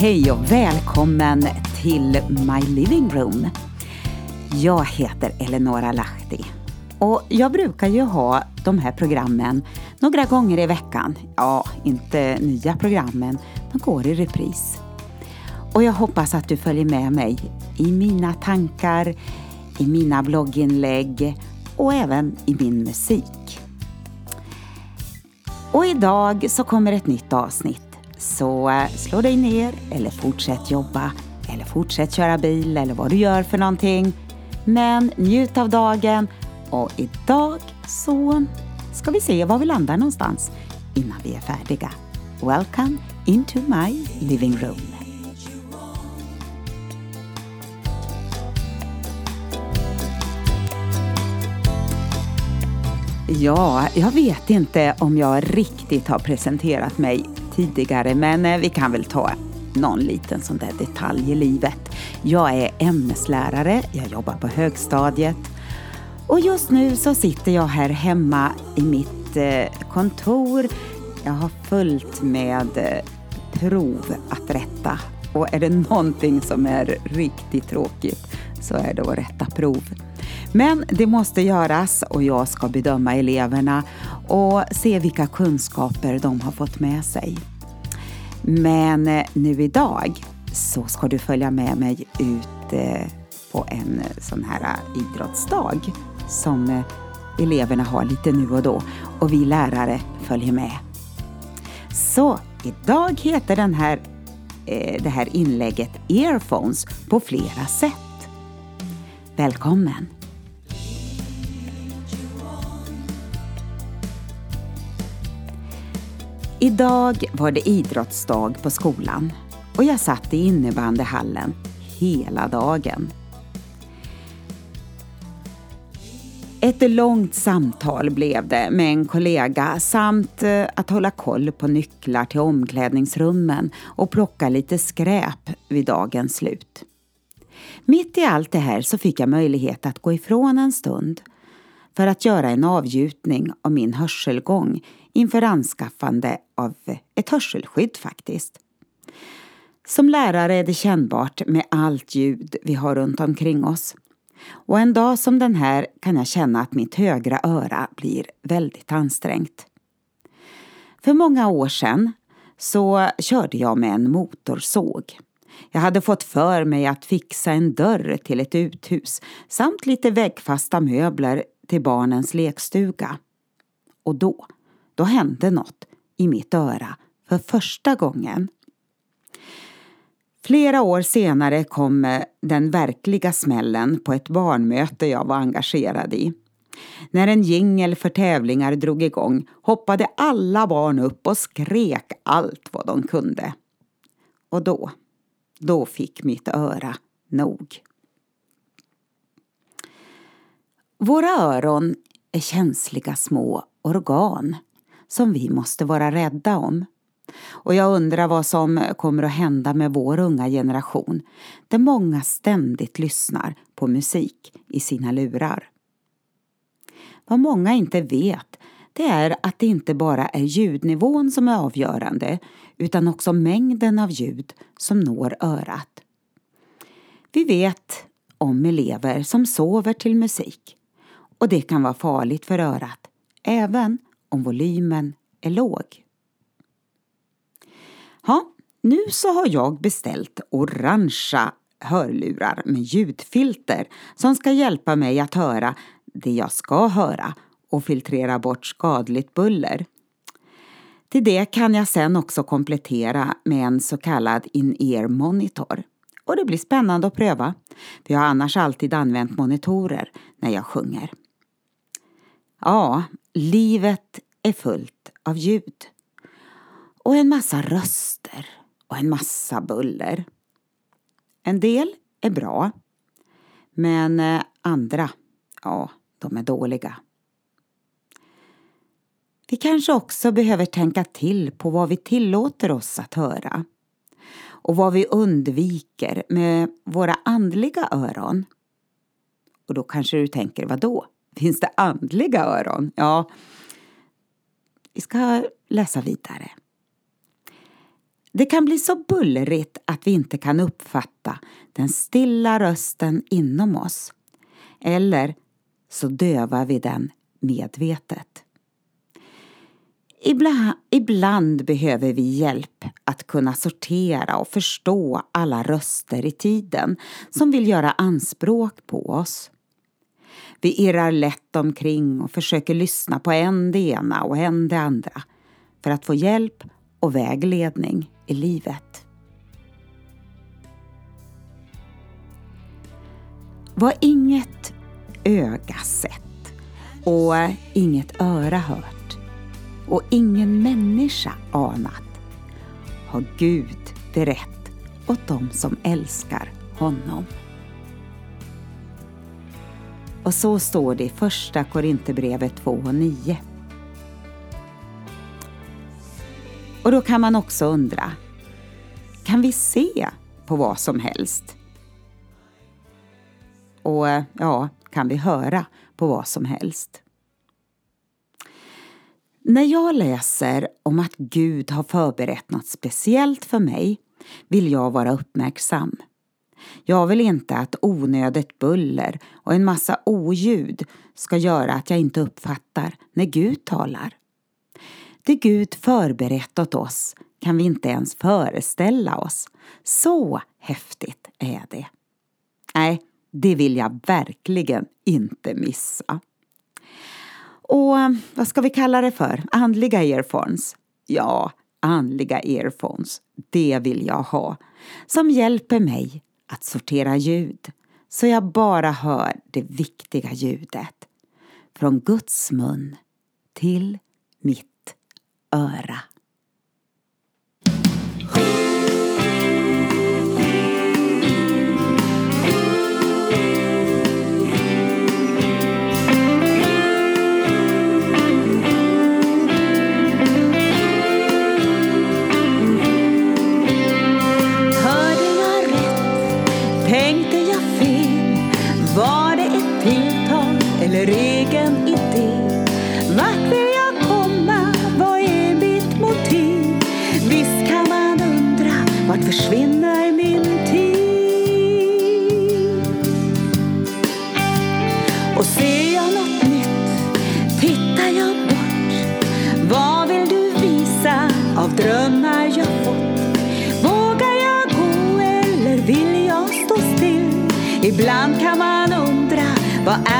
Hej och välkommen till My Living Room. Jag heter Eleonora Lahti och jag brukar ju ha de här programmen några gånger i veckan. Ja, inte nya programmen, de går i repris. Och jag hoppas att du följer med mig i mina tankar, i mina blogginlägg och även i min musik. Och idag så kommer ett nytt avsnitt. Så eh, slå dig ner eller fortsätt jobba eller fortsätt köra bil eller vad du gör för någonting. Men njut av dagen och idag så ska vi se var vi landar någonstans innan vi är färdiga. Welcome into my living room. Ja, jag vet inte om jag riktigt har presenterat mig tidigare men eh, vi kan väl ta någon liten sån där detalj i livet. Jag är ämneslärare, jag jobbar på högstadiet och just nu så sitter jag här hemma i mitt eh, kontor. Jag har fullt med eh, prov att rätta och är det någonting som är riktigt tråkigt så är det att rätta prov. Men det måste göras och jag ska bedöma eleverna och se vilka kunskaper de har fått med sig. Men eh, nu idag så ska du följa med mig ut eh, på en eh, sån här idrottsdag som eleverna har lite nu och då och vi lärare följer med. Så idag heter den här, det här inlägget Earphones på flera sätt. Välkommen! Idag var det idrottsdag på skolan och jag satt i innebandyhallen hela dagen. Ett långt samtal blev det med en kollega samt eh, att hålla koll på nycklar till omklädningsrummen och plocka lite skräp vid dagens slut. Mitt i allt det här så fick jag möjlighet att gå ifrån en stund för att göra en avgjutning av min hörselgång inför anskaffande av ett hörselskydd faktiskt. Som lärare är det kännbart med allt ljud vi har runt omkring oss. Och en dag som den här kan jag känna att mitt högra öra blir väldigt ansträngt. För många år sedan så körde jag med en motorsåg. Jag hade fått för mig att fixa en dörr till ett uthus samt lite väggfasta möbler till barnens lekstuga. Och då, då hände något i mitt öra för första gången. Flera år senare kom eh, den verkliga smällen på ett barnmöte jag var engagerad i. När en jingel för tävlingar drog igång hoppade alla barn upp och skrek allt vad de kunde. Och då, då fick mitt öra nog. Våra öron är känsliga små organ som vi måste vara rädda om. Och jag undrar vad som kommer att hända med vår unga generation där många ständigt lyssnar på musik i sina lurar. Vad många inte vet det är att det inte bara är ljudnivån som är avgörande utan också mängden av ljud som når örat. Vi vet om elever som sover till musik och det kan vara farligt för örat även om volymen är låg. Ja, nu så har jag beställt orangea hörlurar med ljudfilter som ska hjälpa mig att höra det jag ska höra och filtrera bort skadligt buller. Till det kan jag sen också komplettera med en så kallad in-ear monitor. Och det blir spännande att pröva, för jag har annars alltid använt monitorer när jag sjunger. Ja, livet är fullt av ljud. Och en massa röster och en massa buller. En del är bra. Men eh, andra, ja, de är dåliga. Vi kanske också behöver tänka till på vad vi tillåter oss att höra och vad vi undviker med våra andliga öron. Och då kanske du tänker, vad då? Finns det andliga öron? Ja, vi ska läsa vidare. Det kan bli så bullrigt att vi inte kan uppfatta den stilla rösten inom oss. Eller så dövar vi den medvetet. Ibland, ibland, behöver vi hjälp att kunna sortera och förstå alla röster i tiden som vill göra anspråk på oss. Vi irrar lätt omkring och försöker lyssna på en det ena och en det andra för att få hjälp och vägledning i livet. Vad inget öga sett och inget öra hört och ingen människa anat har Gud berett åt dem som älskar honom. Och så står det i Första Korinthierbrevet 2 och 9. Och då kan man också undra, kan vi se på vad som helst? Och eh, ja, kan vi höra på vad som helst? När jag läser om att Gud har förberett något speciellt för mig vill jag vara uppmärksam. Jag vill inte att onödigt buller och en massa oljud ska göra att jag inte uppfattar när Gud talar. Det Gud förberett åt oss kan vi inte ens föreställa oss. Så häftigt är det. Nej, det vill jag verkligen inte missa. Och eh, vad ska vi kalla det för? Andliga earphones? Ja, andliga earphones. Det vill jag ha. Som hjälper mig att sortera ljud så jag bara hör det viktiga ljudet. Från Guds mun till mitt öra. Och ser jag något nytt tittar jag bort. Vad vill du visa av drömmar jag fått? Vågar jag gå eller vill jag stå still? Ibland kan man undra vad är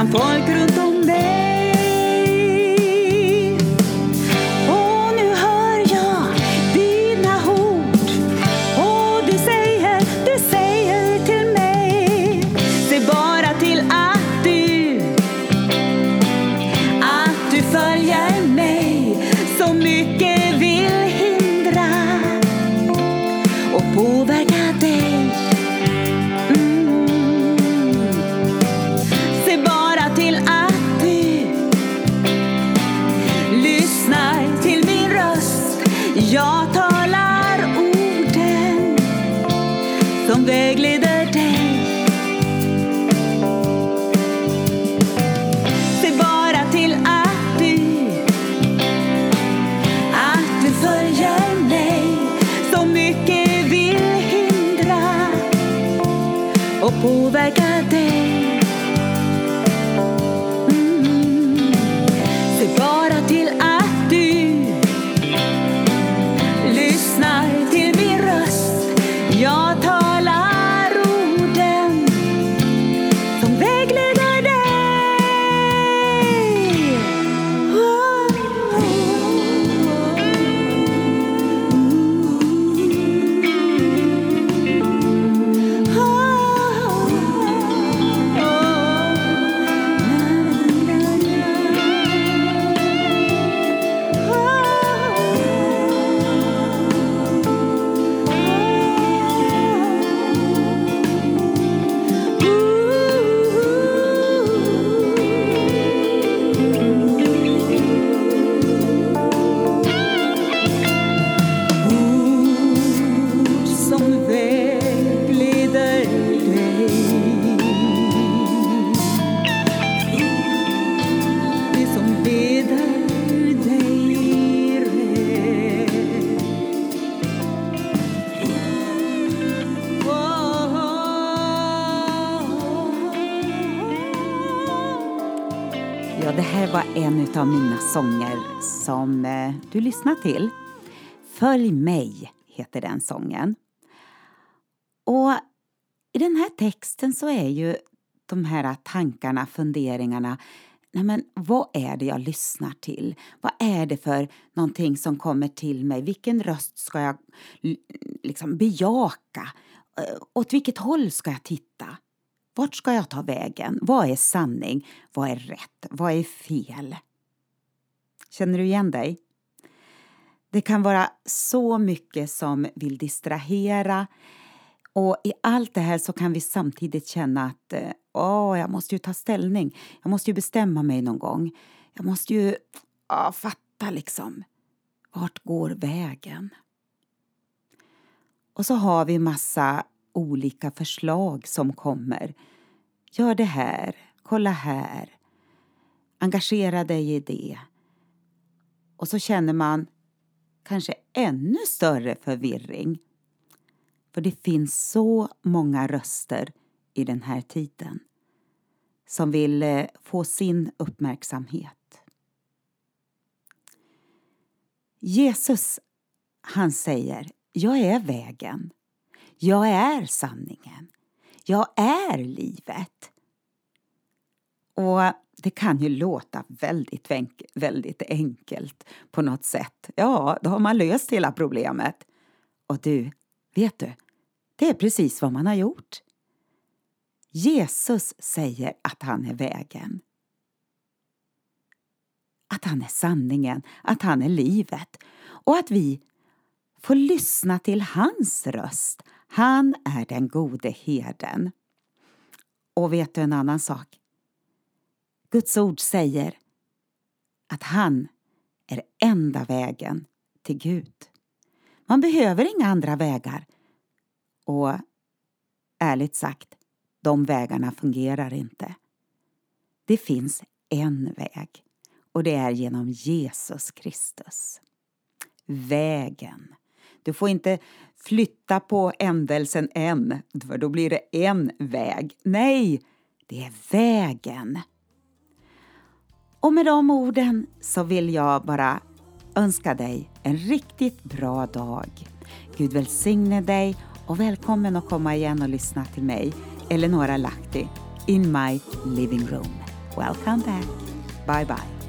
gran folkrum som vägleder dig. Se bara till att du, att du följer mig. Så mycket vill hindra och påverka Ja, det här var en av mina sånger som eh, du lyssnar till. Följ mig heter den sången. Och i den här texten så är ju de här tankarna, funderingarna Nej, men vad är det jag lyssnar till? Vad är det för någonting som kommer till mig? Vilken röst ska jag liksom bejaka? Eh, åt vilket håll ska jag titta? Vart ska jag ta vägen? Vad är sanning? Vad är rätt? Vad är fel? Känner du igen dig? Det kan vara så mycket som vill distrahera och i allt det här så kan vi samtidigt känna att eh, åh, jag måste ju ta ställning. Jag måste ju bestämma mig någon gång. Jag måste ju ja, fatta liksom. Vart går vägen? Och så har vi massa olika förslag som kommer. Gör det här, kolla här. Engagera dig i det. Och så känner man kanske ännu större förvirring. För det finns så många röster i den här tiden som vill eh, få sin uppmärksamhet. Jesus, han säger, jag är vägen. Jag är sanningen. Jag är livet. Och det kan ju låta väldigt, väldigt enkelt på något sätt. Ja, då har man löst hela problemet. Och du, vet du, det är precis vad man har gjort. Jesus säger att han är vägen. Att han är sanningen, att han är livet och att vi får lyssna till hans röst. Han är den gode herden. Och vet du en annan sak? Guds ord säger att han är enda vägen till Gud. Man behöver inga andra vägar. Och ärligt sagt, de vägarna fungerar inte. Det finns en väg och det är genom Jesus Kristus. Vägen. Du får inte flytta på ändelsen en, för då blir det en väg. Nej, det är vägen. Och med de orden så vill jag bara önska dig en riktigt bra dag. Gud välsigne dig och välkommen att komma igen och lyssna till mig, Eleonora Lahti, in my living room. Welcome back. Bye bye.